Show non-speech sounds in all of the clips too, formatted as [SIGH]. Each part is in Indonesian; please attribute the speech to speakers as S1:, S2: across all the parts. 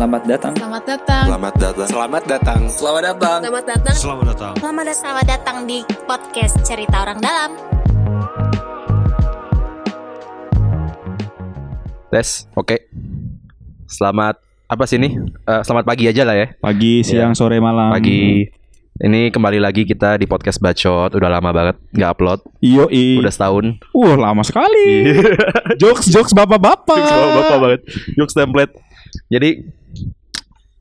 S1: Selamat datang.
S2: Selamat datang.
S3: Selamat datang.
S4: Selamat datang.
S1: Selamat datang.
S2: Selamat datang.
S4: Selamat datang.
S5: Selamat datang, selamat datang di podcast Cerita Orang Dalam.
S3: Tes, oke. Selamat apa sih ini? Eh, selamat pagi aja lah ya.
S6: Pagi, siang, sore, malam.
S3: Pagi. Ini kembali lagi kita di podcast Bacot. Udah lama banget nggak upload.
S6: Iyo, i.
S3: Udah setahun.
S6: Wah, lama sekali. jokes, jokes bapak-bapak.
S3: Jokes bapak banget. Jokes template. Jadi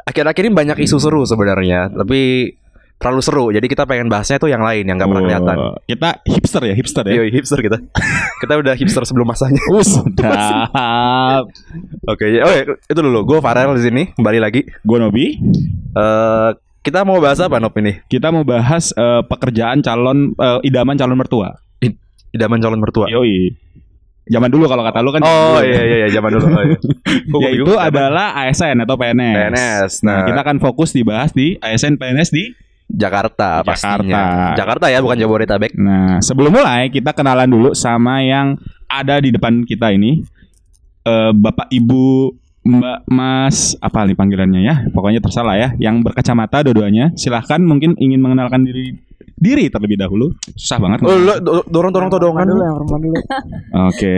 S3: akhir-akhir ini banyak isu seru sebenarnya, tapi terlalu seru. Jadi kita pengen bahasnya tuh yang lain yang nggak pernah kelihatan.
S6: Kita hipster ya, hipster ya.
S3: Yoi, hipster kita. [LAUGHS] kita udah hipster sebelum masanya.
S6: Uh, sedap.
S3: Oke, ya- oh ya, itu dulu. Gue Farel di sini, kembali lagi.
S6: Gue Nobi.
S3: Eh kita mau bahas apa Nop ini?
S6: Kita mau bahas eh, pekerjaan calon eh, idaman calon mertua.
S3: Idaman calon mertua.
S6: Yoi. Zaman dulu kalau kata lu kan.
S3: Oh
S6: dulu.
S3: iya iya iya zaman dulu. Oh, iya. [LAUGHS] Gua
S6: Ya
S3: bingung
S6: itu
S3: siapa.
S6: adalah ASN atau PNS.
S3: PNS.
S6: Nah,
S3: Nah,
S6: kita akan fokus dibahas di ASN PNS di.
S3: Jakarta pastinya.
S6: Jakarta.
S3: Jakarta ya bukan Jabodetabek.
S6: Nah, sebelum mulai kita kenalan dulu sama yang ada di depan kita ini. Eh, Bapak Ibu Mbak Mas apa nih panggilannya ya? Pokoknya tersalah ya. Yang berkacamata dua-duanya. Silahkan mungkin ingin mengenalkan diri diri terlebih dahulu. Susah banget.
S3: Oh, dorong-dorong todongan dulu. [LAUGHS]
S6: Oke.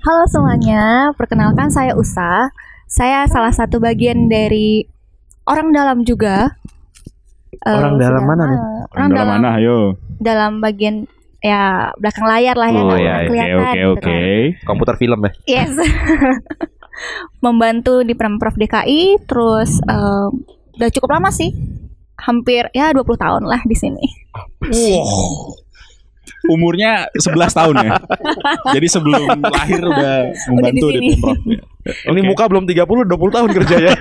S7: Halo semuanya, perkenalkan saya Usa. Saya salah satu bagian dari orang dalam juga. Eh,
S3: Orang dalam
S7: sudah-
S3: mana nih?
S7: eh, Orang
S6: Dalam
S7: dalam
S6: mana? Ayo.
S7: dalam bagian ya belakang layar lah ya.
S3: Oh, iya,
S7: pernah
S3: oke,
S6: Oke,
S7: kelihatan
S6: oke,
S7: gitu
S6: oke.
S7: kan.
S3: Komputer film ya.
S7: Yes. [LAUGHS] Membantu di Pemprov DKI, terus eh, udah cukup lama sih. Hampir ya 20 tahun lah di sini.
S6: Wow. Umurnya 11 tahun ya. [LAUGHS] Jadi sebelum lahir udah membantu
S7: di
S6: di,
S7: sini.
S6: Pemprov. ya.
S3: Ini muka belum 30 20 tahun kerja ya.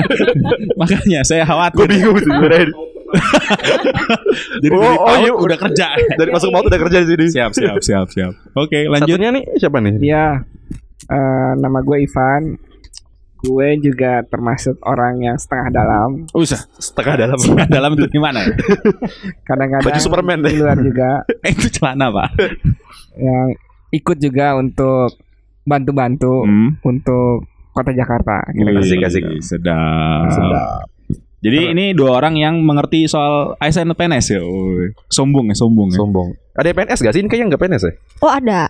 S3: [LAUGHS]
S6: Makanya saya
S3: Gue
S6: khawatir.
S3: bingung sih sebenarnya. [LAUGHS]
S6: Jadi
S3: Oh,
S6: dari
S3: oh,
S6: PAUD
S3: iya.
S6: udah kerja.
S3: Dari masuk maut udah kerja di sini.
S6: Siap, siap, siap, siap. Oke, lanjut.
S3: Satunya nih siapa nih?
S8: Ya, eh, nama gue Ivan. Gue juga termasuk orang yang setengah dalam.
S6: Usah.
S3: Setengah dalam. [LAUGHS]
S6: Dalam itu gimana?
S8: Kadang-kadang
S3: Baju Superman deh.
S8: luar juga [LAUGHS]
S6: eh, itu celana, Pak.
S8: yang ikut juga untuk bantu-bantu
S6: Hmm.
S8: untuk kota Jakarta. Kira-kira.
S3: Asik, asik.
S6: Sedap.
S8: Sedap.
S6: Jadi ini dua orang yang mengerti soal ASN PNS ya. Sombong ya, sombong ya.
S3: Sombong. Ada PNS gak sih? Ini kayaknya nggak PNS ya?
S7: Oh ada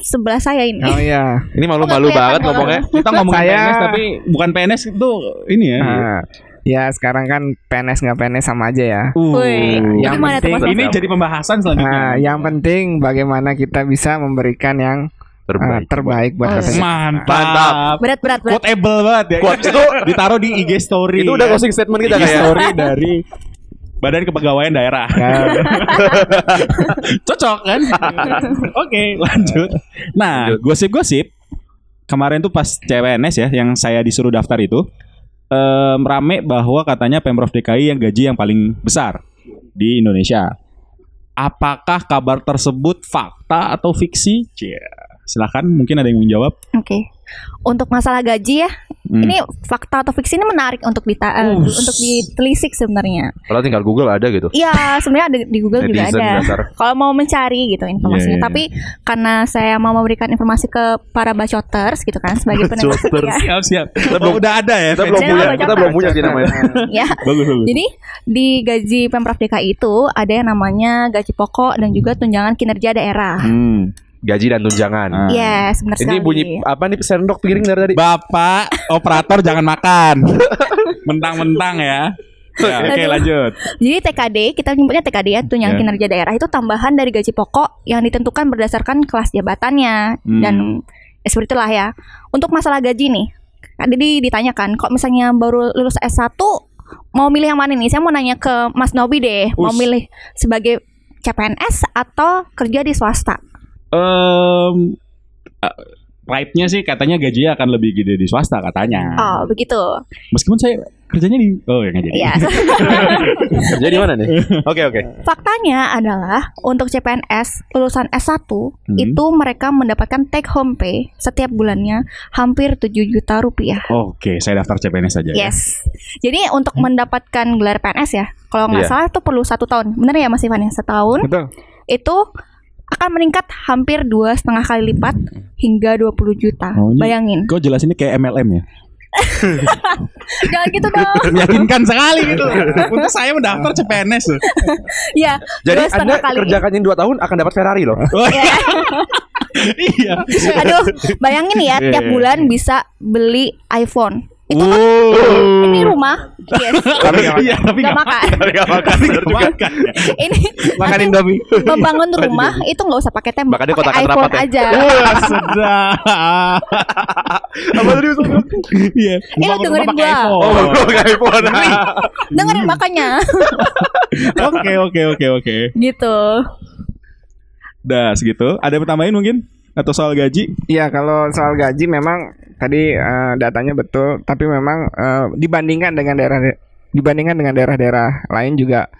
S7: sebelah saya ini.
S8: Oh iya.
S3: Ini malu-malu banget ngomongnya.
S6: Kita ngomongin
S8: Saya-
S6: PNS tapi bukan PNS itu ini ya.
S8: Nah, ya sekarang kan PNS nggak PNS sama aja ya.
S6: Uh.
S7: Wih,
S8: yang
S7: gimana
S8: penting-?
S6: Ini jadi pembahasan selanjutnya.
S8: Nah, yang penting bagaimana kita bisa memberikan yang eh,
S3: Terbaik.
S8: terbaik buat
S7: Oh, iya.
S6: Mantap.
S3: Mantap.
S7: Berat berat berat.
S6: Quotable banget ya.
S3: Quote itu
S6: ditaruh di IG story.
S3: itu udah closing statement kita
S6: IG
S3: kayak.
S6: story dari [LAUGHS] Badan Kepegawaian Daerah.
S8: Ya, [LAUGHS]
S6: Cocok kan? Oke, lanjut. Nah, gosip-gosip kemarin tuh pas CWNS ya yang saya disuruh daftar itu em, rame bahwa katanya Pemprov DKI yang gaji yang paling besar di Indonesia. Apakah kabar tersebut fakta atau fiksi? Cia. Silakan, mungkin ada yang menjawab.
S7: Oke. Untuk masalah gaji ya,
S6: Hmm.
S7: ini fakta atau fiksi ini menarik untuk dita
S6: Us.
S7: untuk ditelisik sebenarnya.
S3: Kalau tinggal Google ada gitu.
S7: Iya, sebenarnya ada di Google juga ada. Kalau mau mencari gitu informasinya,
S6: Iya, iya,
S7: tapi karena saya mau memberikan informasi ke para bacoters gitu kan sebagai pendengar
S3: Bacoters.
S7: setia. [LAUGHS]
S6: Siap, siap. Oh, udah ada ya.
S3: Kita belum punya, kita belum punya sih namanya. [LAUGHS]
S7: ya.
S6: Bagus, bagus.
S7: Jadi di gaji Pemprov DKI itu ada yang namanya gaji pokok dan juga tunjangan kinerja daerah.
S6: Hmm.
S3: Gaji dan tunjangan.
S6: Ah.
S7: Yes, benar
S3: Ini
S7: sekali.
S3: bunyi apa nih sendok piring dari tadi?
S6: Bapak operator jangan makan. Mentang-mentang ya. Ya, Oke
S7: Aduh.
S6: lanjut.
S7: Jadi TKD, kita nyebutnya TKD ya, tunjangan
S6: Ya.
S7: kinerja daerah itu tambahan dari gaji pokok yang ditentukan berdasarkan kelas jabatannya
S6: Hmm.
S7: dan ya, seperti itulah ya. Untuk masalah gaji nih, jadi ditanyakan, kok misalnya baru lulus S1 mau milih yang mana nih? Saya mau nanya ke Mas Nobi deh, mau
S6: Us.
S7: milih sebagai CPNS atau kerja di swasta?
S6: Em eh, Right-nya sih katanya gajinya akan lebih gede di swasta katanya.
S7: Oh, begitu.
S6: Meskipun saya kerjanya di oh ya nggak jadi.
S7: Iya. [LAUGHS]
S3: Kerja di mana nih? Oke oke.
S7: Faktanya adalah untuk CPNS lulusan S1
S6: Hmm.
S7: itu mereka mendapatkan take home pay setiap bulannya hampir 7 juta rupiah.
S6: Oke, saya daftar CPNS saja ya.
S7: Yes. Jadi untuk mendapatkan gelar PNS ya, kalau nggak
S3: Iya.
S7: salah itu perlu satu tahun. Bener ya Mas Ivan ya? Setahun
S8: Betul.
S7: itu akan meningkat hampir dua setengah kali lipat hingga 20 juta.
S6: Oh, ini-
S7: Bayangin.
S6: Kok jelasinnya kayak MLM ya? [LAUGHS]
S7: Jangan gitu dong. [LAUGHS]
S6: Meyakinkan sekali gitu. [LAUGHS] Untuk saya mendaftar CPNS. loh.
S7: ya.
S3: Jadi
S7: dua setengah
S3: Anda
S7: kali.
S3: kerjakan ini 2 tahun akan dapat Ferrari loh.
S7: Ya.
S6: Iya.
S7: Aduh, bayangin ya
S6: Iya,
S7: tiap
S6: iya.
S7: bulan bisa beli iPhone. Itu kan
S6: Oh.
S7: ini rumah. Yes. [LAUGHS]
S3: Tapi nggak
S6: Iya, tapi
S7: Gak makan.
S3: Tapi nggak makan. juga.
S6: makan.
S7: Ini
S8: Makan Indomie.
S7: membangun rumah itu nggak usah pakai tembok,
S3: Makanya
S7: pakai iPhone
S3: rapat ya.
S7: aja.
S6: Wah, [LAUGHS] sedap.
S3: Apa tadi Ustaz?
S6: Iya.
S7: Eh, lu
S6: Bangun
S7: dengerin gua.
S6: iPhone.
S3: Oh, pakai iPhone.
S7: Dengerin makanya. [LAUGHS]
S6: Oke, oke, oke, oke.
S7: gitu.
S6: Dah segitu. Ada yang tambahin mungkin? Atau soal gaji?
S8: Iya kalau soal gaji memang tadi eh, datanya betul, tapi memang eh, dibandingkan dengan daerah dibandingkan dengan daerah-daerah lain juga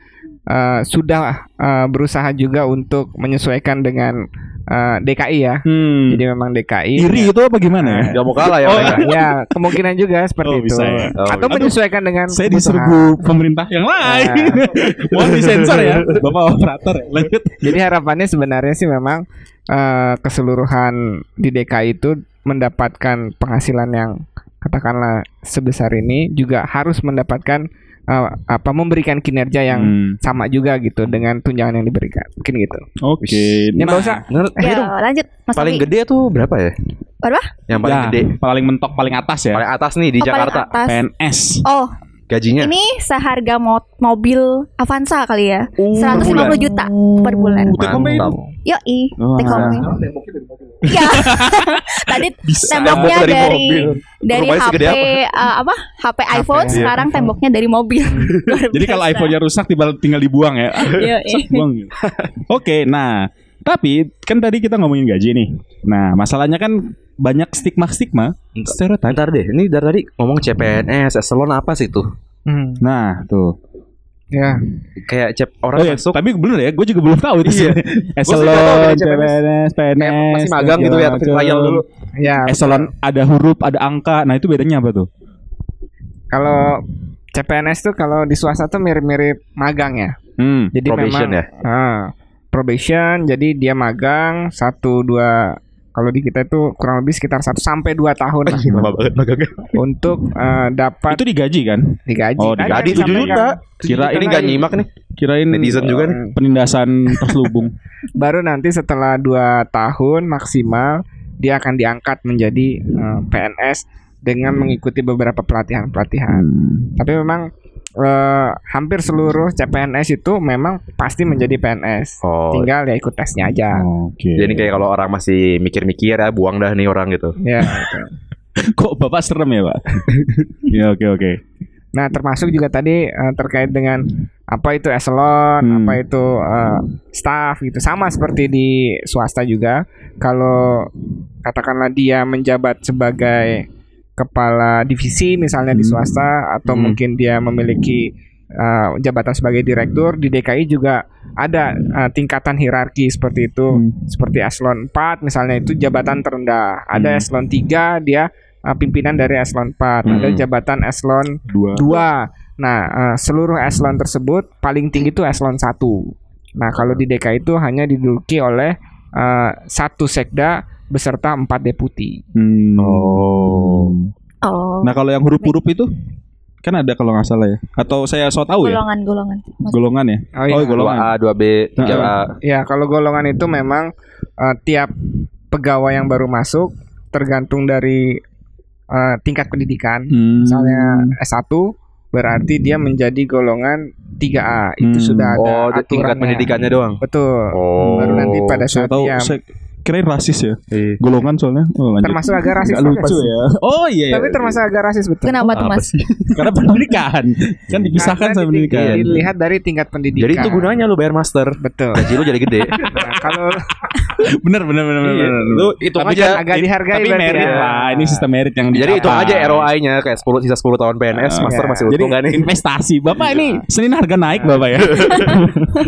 S8: eh, sudah eh, berusaha juga untuk menyesuaikan dengan eh, DKI ya.
S6: Hmm.
S8: Jadi memang DKI
S6: Iri itu apa gimana ya?
S3: Gak mau kalah ya
S6: Oh,
S3: mereka.
S8: ya kemungkinan juga seperti
S6: Oh,
S8: itu.
S6: bisa ya.
S3: Oh,
S8: Atau
S6: Aduh,
S8: menyesuaikan dengan
S6: Saya
S8: kebutuhan.
S6: diserbu pemerintah yang lain. [LAUGHS] Mohon disensor ya, [LAUGHS] Bapak operator. ya. Lanjut.
S8: Jadi harapannya sebenarnya sih memang eh, keseluruhan di DKI itu mendapatkan penghasilan yang katakanlah sebesar ini juga harus mendapatkan eh, apa memberikan kinerja yang
S6: Hmm.
S8: sama juga gitu dengan tunjangan yang diberikan. Mungkin gitu.
S6: Oke.
S8: Ya nggak usah.
S3: Menurut eh,
S7: Ya,
S3: dong,
S7: lanjut Mas
S3: paling
S7: Novi.
S3: gede tuh berapa ya?
S7: Berapa?
S3: Yang paling
S6: Ya,
S3: gede,
S6: paling mentok paling atas ya.
S3: paling atas nih di
S7: Oh,
S3: Jakarta.
S7: atas.
S6: PNS.
S7: Oh,
S3: Gajinya.
S7: ini seharga mo- mobil Avanza kali ya.
S3: Uh,
S7: 150 juta per bulan.
S3: Mantap.
S7: Yoi,
S6: Wah.
S7: take home pay. Iya. [LAUGHS] Tadi temboknya
S3: Tembok dari
S7: dari
S3: mobil.
S7: dari
S3: Rumahnya
S7: HP
S3: apa?
S7: eh, apa? HP iPhone
S8: iya.
S7: sekarang temboknya dari mobil. [LAUGHS]
S6: Jadi kalau iPhone-nya rusak tinggal tinggal dibuang ya.
S7: Iya,
S6: buang. gitu. Oke, nah tapi kan tadi kita ngomongin gaji nih. Nah, masalahnya kan banyak stigma-stigma, stereotip.
S3: Ntar deh, ini dari tadi ngomong CPNS, eselon apa sih tuh?
S6: Nah, tuh.
S8: Ya.
S3: Kayak cep orang
S6: Oh iya,
S3: masuk
S6: tapi bener ya, gue juga belum tahu itu.
S3: Iya.
S6: Eselon,
S3: sih dari CPNS.
S6: CPNS, PNS,
S3: kayak masih magang gitu ya, tapi trial dulu.
S8: Ya.
S6: Eselon ada huruf, ada angka. Nah, itu bedanya apa tuh?
S8: Kalau CPNS tuh kalau di swasta tuh mirip-mirip magang ya.
S6: Hmm.
S8: Jadi
S3: Probation
S8: memang
S3: ya?
S8: Ah, probation. Jadi dia magang satu dua kalau di kita itu kurang lebih sekitar 1 sampai 2 tahun lah [LAUGHS]
S3: Lama banget magangnya.
S8: untuk eh, dapat
S6: Itu digaji kan?
S8: digaji.
S6: Oh,
S8: kan
S3: 7 juta.
S8: disampaikan,
S6: Kira
S3: ini nggak nyimak nih.
S6: Kirain
S3: Netizen juga nih.
S8: eh,
S6: penindasan terselubung. [LAUGHS]
S8: Baru nanti setelah 2 tahun maksimal dia akan diangkat menjadi eh, PNS dengan mengikuti beberapa pelatihan-pelatihan. Tapi memang eh, hampir seluruh CPNS itu memang pasti menjadi PNS.
S3: Oh.
S8: Tinggal ya ikut tesnya aja.
S6: Oke.
S3: Jadi kayak kalau orang masih mikir-mikir ya buang dah nih orang gitu.
S8: Ya, [LAUGHS] gitu.
S6: kok bapak serem ya, Pak? [LAUGHS] Ya oke oke.
S8: Nah, termasuk juga tadi eh, terkait dengan apa itu eselon,
S6: Hmm.
S8: apa itu eh, staff gitu. Sama seperti di swasta juga. Kalau katakanlah dia menjabat sebagai kepala divisi misalnya di swasta atau
S3: Hmm.
S8: mungkin dia memiliki eh, jabatan sebagai direktur di DKI juga ada eh, tingkatan hierarki seperti itu.
S6: Hmm.
S8: Seperti eselon 4 misalnya itu jabatan terendah. Ada
S6: Hmm.
S8: eselon 3 dia eh, pimpinan dari eselon 4. Ada
S3: Hmm.
S8: jabatan eselon
S6: Dua.
S8: dua. Nah, eh, seluruh eselon tersebut paling tinggi itu eselon 1. Nah, kalau di DKI itu hanya diduduki oleh eh, satu sekda beserta empat deputi.
S6: Hmm.
S3: Oh.
S7: Oh.
S6: Nah kalau yang huruf-huruf itu kan ada kalau nggak salah ya. Atau saya so tahu ya
S7: golongan-golongan. Mas-
S6: golongan ya.
S8: Oh, iya.
S6: Oh, golongan.
S3: 2A, 2B, 3A.
S8: Ya, kalau golongan itu memang eh, tiap pegawai yang baru masuk tergantung dari eh, tingkat pendidikan.
S6: Hmm.
S8: Misalnya S1 berarti dia menjadi golongan 3A. Itu
S6: Hmm.
S8: sudah ada
S3: Oh, tingkat pendidikannya doang.
S8: Betul.
S3: Oh.
S8: Baru nanti pada
S6: saya
S8: saat
S6: tahu
S8: dia
S6: saya kirain rasis ya.
S3: Iya.
S6: Golongan soalnya. Oh, lanjut.
S8: termasuk agak rasis.
S6: Nggak lucu ya. Oh iya. iya.
S8: Tapi termasuk agak rasis betul.
S7: Kenapa tuh Mas? [LAUGHS]
S6: Karena pendidikan kan dipisahkan
S8: Karena
S6: sama
S8: di-
S6: pendidikan.
S8: Dilihat dari tingkat pendidikan.
S3: Jadi itu gunanya lu bayar master.
S8: Betul.
S3: Gaji lu jadi gede. [LAUGHS]
S8: Nah, kalau [LAUGHS]
S6: bener bener bener bener.
S3: Iya,
S6: bener.
S3: Lu
S6: Tapi
S3: aja.
S6: kan
S8: agak dihargai
S6: Tapi
S8: berarti
S6: merit
S8: ya.
S6: lah. Ini sistem merit yang
S3: Jadi hitung aja. ROI-nya kayak 10 sisa 10 tahun PNS,
S6: Ah,
S3: master
S8: iya.
S3: masih untung gak nih?
S6: investasi. Bapak ini Senin harga naik Bapak ya.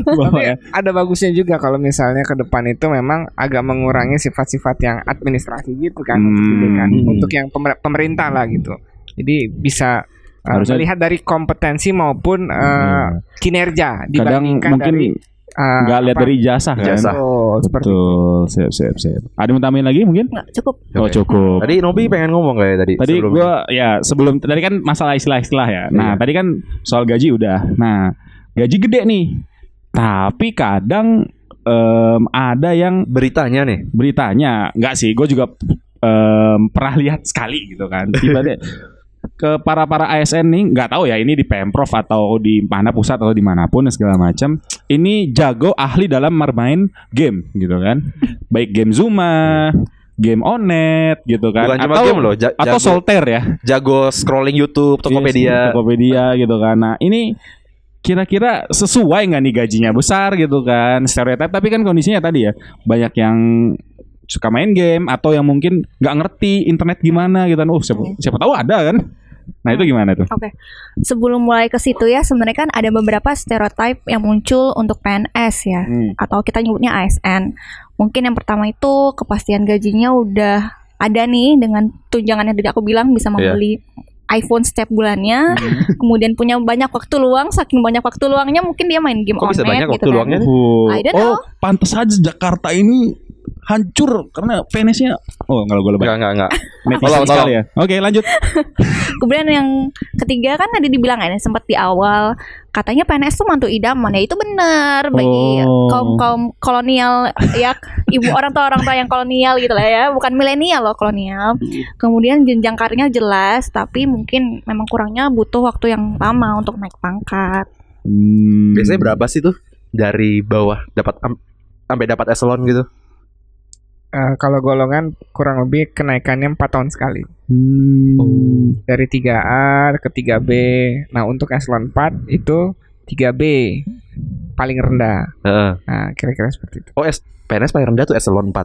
S6: Bapak
S8: Tapi
S6: ya.
S8: ada bagusnya juga kalau misalnya ke depan itu memang agak mengurangi sifat-sifat yang administrasi gitu kan untuk
S6: Hmm.
S8: pendidikan. untuk yang pemer- pemerintah lah gitu. Jadi bisa uh,
S6: Harusnya-
S8: melihat dari kompetensi maupun uh,
S6: Iya.
S8: kinerja
S6: Kadang
S8: dibandingkan
S6: mungkin
S8: dari ah,
S6: Nggak lihat dari ijazah kan.
S3: Ijazah.
S8: Oh, seperti itu.
S6: Betul. Siap, siap, siap. Ada yang mau tambahin lagi mungkin?
S7: Nggak cukup.
S6: Oh, cukup.
S3: Tadi Nobi pengen ngomong kayak tadi.
S6: Tadi
S3: sebelum-
S6: gua ya sebelum tadi kan masalah istilah-istilah ya. Nah,
S3: Iya.
S6: tadi kan soal gaji udah. Nah, gaji gede nih. Tapi kadang em, ada yang
S3: beritanya nih.
S6: beritanya nggak sih gue juga em, pernah lihat sekali gitu kan tiba-tiba [LAUGHS] ke para para ASN nih nggak tahu ya ini di pemprov atau di mana pusat atau di mana pun segala macam ini jago ahli dalam bermain game gitu kan baik game Zuma game Onet gitu kan
S3: Bukan cuma
S6: atau
S3: game loh, ja-
S6: atau
S3: jago-
S6: solter ya
S3: Jago scrolling YouTube, Tokopedia.
S6: Yes, Tokopedia gitu kan. Nah, ini kira-kira sesuai nggak nih gajinya besar gitu kan stereotip tapi kan kondisinya tadi ya banyak yang suka main game atau yang mungkin nggak ngerti internet gimana gitu kan oh siapa, siapa tahu ada kan nah itu gimana tuh
S7: Oke. Sebelum mulai ke situ ya, sebenarnya kan ada beberapa stereotip yang muncul untuk PNS ya,
S6: Hmm.
S7: atau kita nyebutnya ASN. Mungkin yang pertama itu kepastian gajinya udah ada nih dengan tunjangan yang tadi aku bilang bisa membeli iPhone setiap bulannya,
S6: Hmm.
S7: kemudian punya banyak waktu luang, saking banyak waktu luangnya mungkin dia main game
S3: Kok bisa
S7: online
S3: banyak
S7: gitu
S3: waktu
S7: kan.
S3: luangnya?
S6: Oh,
S7: I don't
S6: oh
S7: know.
S6: pantas aja Jakarta ini hancur karena PNS-nya oh nggak gue lebay
S3: Enggak, enggak, enggak. [LAUGHS]
S6: netizen
S3: Tolong, tolong.
S6: ya oke lanjut [LAUGHS]
S7: Kemudian yang ketiga kan tadi dibilang kan sempat di awal katanya PNS tuh mantu idaman ya itu benar bagi
S6: Oh.
S7: kaum kaum kolonial ya ibu orang tua orang tua yang kolonial gitu lah ya bukan milenial loh kolonial. Kemudian jenjang karirnya jelas tapi mungkin memang kurangnya butuh waktu yang lama untuk naik pangkat.
S6: Hmm.
S3: Biasanya berapa sih tuh dari bawah dapat am- sampai dapat eselon gitu?
S8: Eh, kalau golongan kurang lebih kenaikannya 4 tahun sekali.
S6: Hmm.
S8: Dari 3A ke 3B. Nah, untuk eselon 4 itu 3B paling rendah.
S3: Heeh.
S8: Nah, kira-kira seperti itu.
S3: Oh, PNS paling rendah tuh eselon 4.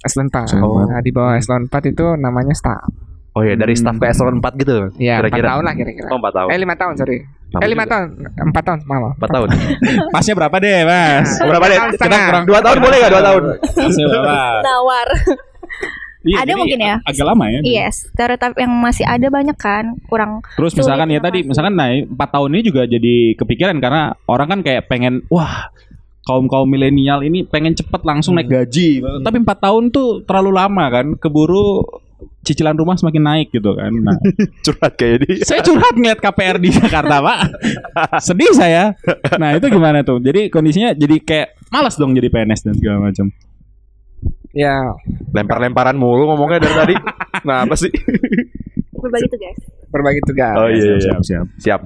S8: Eselon 4.
S6: Eselon empat.
S8: Nah, di bawah eselon 4 itu namanya staff.
S3: Oh iya, dari
S6: Hmm.
S3: staff ke eselon 4 gitu.
S8: Ya, 4
S3: Kira-kira.
S8: tahun lah kira-kira.
S3: Oh, 4 tahun.
S8: Eh, 5 tahun, sorry.
S3: Lama
S8: eh, 5
S3: juga.
S8: tahun. 4 tahun, maaf.
S3: 4 tahun. [LAUGHS]
S6: pasnya berapa deh mas
S3: Berapa deh? Kita kurang 2 tahun boleh enggak 2 tahun?
S7: Nawar.
S6: Iya,
S7: Ada mungkin ya?
S6: Agak lama ya.
S7: Yes, stereotip yang masih ada banyak kan, kurang
S6: Terus misalkan ya tadi, misalkan nah 4 tahun ini juga jadi kepikiran karena orang kan kayak pengen wah kaum kaum milenial ini pengen cepet langsung naik gaji. Tapi 4 tahun tuh terlalu lama kan, keburu cicilan rumah semakin naik gitu kan. Nah, [LAUGHS]
S3: Curhat kayak dia.
S6: saya curhat ngeliat KPR di Jakarta, Pak. [LAUGHS] Sedih saya. Nah, itu gimana tuh? Jadi kondisinya jadi kayak malas dong jadi PNS dan segala macam.
S8: Ya,
S3: Lempar-lemparan mulu ngomongnya dari tadi. [LAUGHS] Nah, apa sih?
S7: berbagi tugas.
S8: Berbagi tugas.
S3: Oh iya, iya.
S6: siap, siap.
S3: Siap.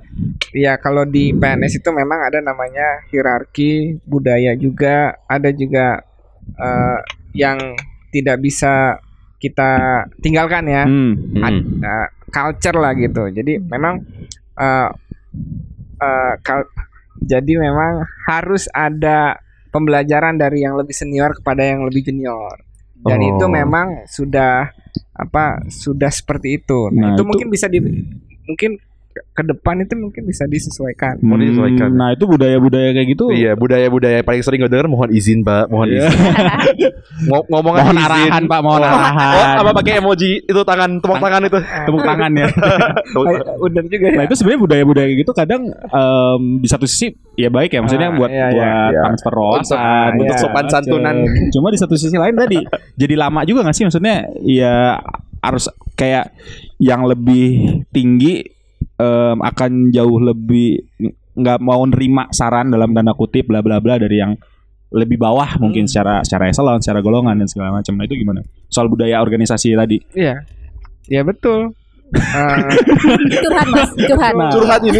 S8: Iya, kalau di PNS itu memang ada namanya hierarki budaya juga, ada juga eh, yang tidak bisa kita tinggalkan ya,
S6: Hmm.
S8: Ad- eh, culture lah gitu. Jadi memang eh, eh, kal- jadi memang harus ada pembelajaran dari yang lebih senior kepada yang lebih junior. Dan
S3: Oh.
S8: itu memang sudah apa sudah seperti itu. Nah,
S6: Nah,
S8: itu,
S6: itu-
S8: mungkin bisa di mungkin ke- depan itu mungkin bisa disesuaikan.
S3: Mau disesuaikan.
S6: Nah, itu budaya-budaya kayak gitu.
S3: Iya, budaya-budaya paling sering gue denger mohon izin, Pak. Mohon
S6: Iya.
S3: izin. [LAUGHS] Ngo- ngomongan
S6: Mohon
S3: izin.
S6: arahan, Pak, mohon
S3: Oh,
S6: arahan.
S3: Oh, apa pakai emoji itu tangan tepuk tangan itu. [LAUGHS]
S6: tepuk tangan ya. [LAUGHS]
S8: Udah juga ya.
S6: Nah itu sebenarnya budaya-budaya kayak gitu kadang em, di satu sisi ya baik ya maksudnya
S8: Ah,
S6: buat
S8: iya, iya,
S6: buat
S3: iya.
S6: transfer wawasan,
S3: Untuk
S8: iya.
S3: sopan santunan.
S6: Cuma di satu sisi lain tadi jadi lama juga gak sih maksudnya ya harus kayak yang lebih tinggi em, akan jauh lebih nggak mau nerima saran dalam tanda kutip bla bla bla dari yang lebih bawah mungkin secara secara eselon, secara golongan dan segala macam. Nah itu gimana? Soal budaya organisasi tadi.
S8: Iya. Ya betul. [LAUGHS] Eh,
S7: Curhat mas, curhat.
S6: Nah.
S3: Curhat ini.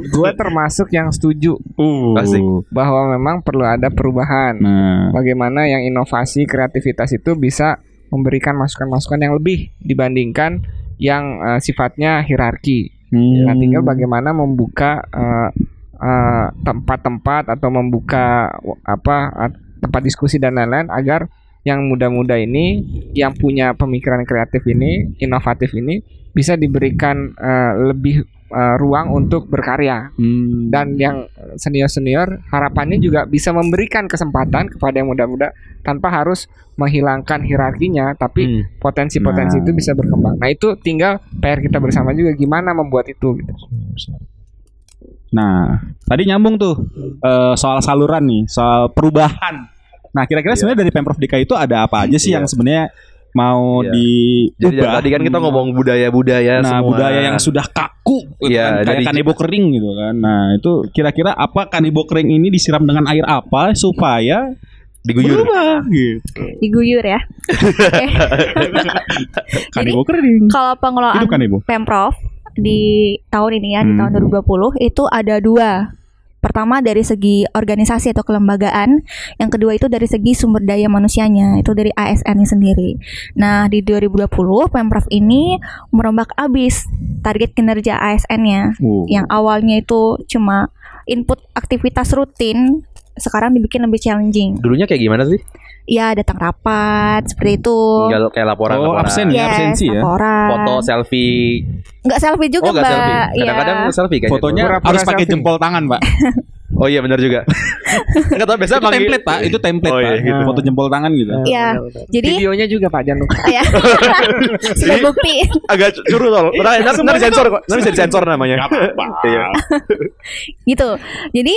S8: gue termasuk yang setuju
S6: Uh.
S3: Asik.
S8: bahwa memang perlu ada perubahan.
S6: Nah,
S8: Bagaimana yang inovasi, kreativitas itu bisa memberikan masukan-masukan yang lebih dibandingkan yang eh, sifatnya hierarki.
S6: Hmm.
S8: Nah, tinggal bagaimana membuka eh, eh, tempat-tempat atau membuka apa at- tempat diskusi dan lain-lain agar yang muda-muda ini yang punya pemikiran kreatif ini, inovatif ini bisa diberikan eh, lebih eh, ruang untuk berkarya
S6: Hmm.
S8: dan yang senior-senior harapannya juga bisa memberikan kesempatan kepada yang muda-muda tanpa harus menghilangkan hierarkinya tapi
S3: Hmm.
S8: potensi-potensi
S6: Nah.
S8: itu bisa berkembang. Nah, itu tinggal PR kita bersama juga gimana membuat itu gitu.
S6: Nah, tadi nyambung tuh eh, soal saluran nih, soal perubahan. Nah, kira-kira
S3: Iya.
S6: sebenarnya dari Pemprov DKI itu ada apa aja sih
S3: Iya.
S6: yang sebenarnya mau
S3: Iya.
S6: diubah?
S3: Jadi tadi kan kita ngomong budaya-budaya
S6: Nah,
S3: semua.
S6: budaya yang sudah kaku gitu
S3: Iya,
S6: kan, kayak kanebo kering gitu kan. Nah, itu kira-kira apa kanebo kering ini disiram dengan air apa supaya
S3: diguyur.
S6: berubah gitu.
S7: diguyur ya. [LAUGHS]
S6: Kanebo kering.
S7: Kalau pengelolaan. Pemprov di tahun ini ya di
S6: Hmm.
S7: tahun 2020 itu ada dua. Pertama dari segi organisasi atau kelembagaan, yang kedua itu dari segi sumber daya manusianya, itu dari ASN-nya sendiri. Nah, di 2020 Pemprov ini merombak abis target kinerja ASN-nya
S6: Oh.
S7: yang awalnya itu cuma input aktivitas rutin, sekarang dibikin lebih challenging.
S3: Dulunya kayak gimana sih?
S7: Ya, datang rapat seperti itu.
S3: Tinggal kayak laporan
S6: Oh,
S3: laporan.
S6: absen ya,
S7: Yes,
S6: absensi ya.
S7: laporan.
S3: Foto, selfie.
S7: Nggak selfie juga,
S3: Oh, enggak
S7: Mbak.
S3: selfie.
S7: Iya.
S3: Kadang-kadang selfie kan.
S6: Fotonya
S8: Pura-pura
S6: harus pakai jempol tangan, Pak. [LAUGHS]
S3: Oh iya benar juga. [LAUGHS] Enggak tahu biasa
S6: itu template, Pak. Itu template,
S3: Oh,
S6: Pak.
S3: iya,
S8: gitu.
S6: Foto jempol tangan gitu.
S7: Iya. Jadi
S8: Videonya juga Pak jangan lupa.
S7: ya. [LAUGHS] Sudah bukti.
S3: agak curut tol. Nanti nanti nanti sensor kok. Nanti bisa disensor namanya. Iya.
S7: gitu. Jadi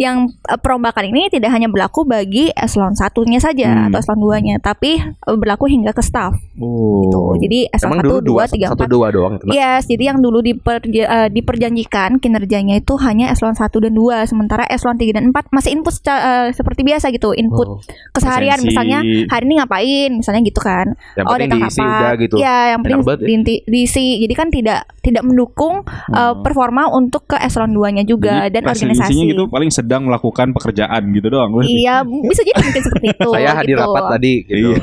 S7: yang eh, perombakan ini tidak hanya berlaku bagi eselon satunya saja
S6: Hmm.
S7: atau eselon 2-nya, tapi eh, berlaku hingga ke staff.
S6: Oh.
S7: Gitu. Jadi eselon
S3: Emang
S7: 1,
S3: dua,
S7: 2, 3,
S3: satu
S7: 4.
S3: dua doang. Nah,
S7: Yes, jadi yang dulu diperja- eh, diperjanjikan kinerjanya itu hanya eselon 1 dan 2, sementara eselon 3 dan 4 masih input eh, seperti biasa gitu, input
S3: Oh.
S7: keseharian
S6: Presensi.
S7: misalnya hari ini ngapain, misalnya gitu kan.
S3: Yang
S7: oh, datang
S3: diisi udah gitu.
S7: Ya, yang penting
S3: banget ya.
S7: diisi. Jadi kan tidak tidak mendukung uh, performa untuk ke eselon 2-nya juga
S6: Jadi
S7: dan organisasi.
S6: gitu paling sedang melakukan pekerjaan gitu doang.
S7: Iya, bisa jadi mungkin seperti itu. [LAUGHS]
S3: Saya hadir
S7: gitu.
S3: rapat tadi gitu.
S6: Iya.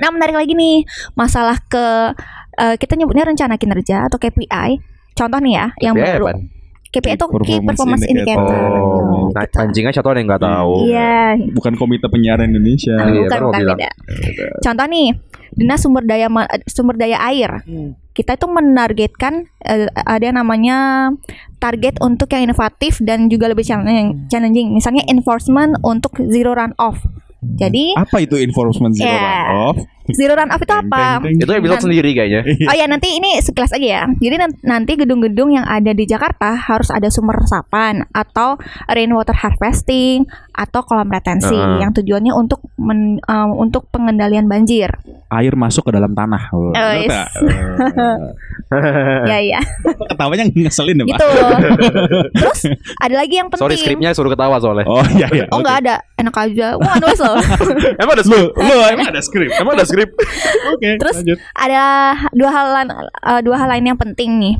S7: Nah, menarik lagi nih masalah ke uh, kita nyebutnya rencana kinerja atau KPI. Contoh nih ya, yang
S3: KPI
S7: baru
S3: apaan?
S7: KPI itu Key
S6: Performance Indicator.
S3: Oh,
S7: Gitu.
S3: nah, anjingnya contoh yang nggak tahu.
S7: Iya,
S6: Bukan Komite Penyiaran Indonesia.
S3: Iya,
S7: bukan
S3: mau
S7: bukan
S3: bilang.
S7: beda. Contoh nih, Dinas Sumber Daya Sumber Daya Air. Kita itu menargetkan eh, ada yang namanya target untuk yang inovatif dan juga lebih challenging. challenging. Misalnya enforcement untuk zero run off. Jadi
S6: Apa itu enforcement zero
S7: Ya.
S6: runoff?
S7: Zero run off itu apa?
S3: Itu episode
S7: Nan-
S3: sendiri kayaknya.
S7: Oh ya nanti ini sekilas aja ya. Jadi nan- nanti gedung-gedung yang ada di Jakarta harus ada sumber resapan atau rainwater harvesting atau kolam retensi
S3: Heeh.
S7: yang tujuannya untuk men- um, untuk pengendalian banjir.
S6: Air masuk ke dalam tanah. Oh,
S7: Oh,
S6: bener
S7: yes.
S6: tak? [LAUGHS]
S7: ya ya
S6: Ketawanya ngeselin ya, Pak?
S7: gitu. Terus ada lagi yang penting.
S3: Sorry skripnya suruh ketawa soalnya.
S6: Oh iya iya.
S7: Oh nggak ada, enak aja. Wah nulis loh. [LAUGHS]
S3: Emang ada
S6: Lu,
S3: skrip?
S6: lu [LAUGHS] emang ada skrip?
S3: Emang ada skrip?
S6: Oke,
S7: Terus
S6: lanjut.
S7: ada dua hal lain- eh, dua hal lain yang penting nih.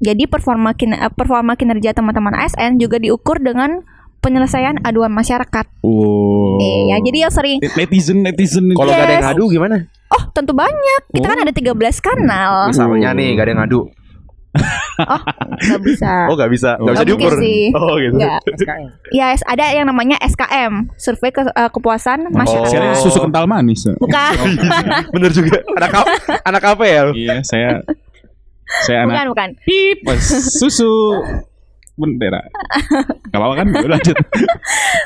S7: Jadi performa kin- eh, performa kinerja teman-teman ASN juga diukur dengan penyelesaian aduan masyarakat.
S6: Oh.
S7: Iya, jadi yang sering
S6: netizen netizen.
S3: Kalau nggak ada yang
S7: Yes.
S3: ngadu gimana?
S7: Oh, tentu banyak. Kita kan ada 13 kanal.
S3: Misalnya nih nggak ada yang ngadu.
S7: Nggak [LAUGHS] bisa.
S3: Oh nggak bisa, nggak bisa diukur.
S7: sih.
S3: Oh gitu.
S8: SKM. [LAUGHS]
S7: Ya, ada yang namanya SKM, survei ke- eh, kepuasan masyarakat.
S6: Saya
S3: Oh.
S6: susu kental manis.
S7: Bukan,
S3: Bener juga. Anak apa? Anak apa ya?
S6: Iya, saya saya
S7: bukan,
S6: anak
S7: bukan.
S6: pip susu bendera. Gak apa-apa kan? Lanjut.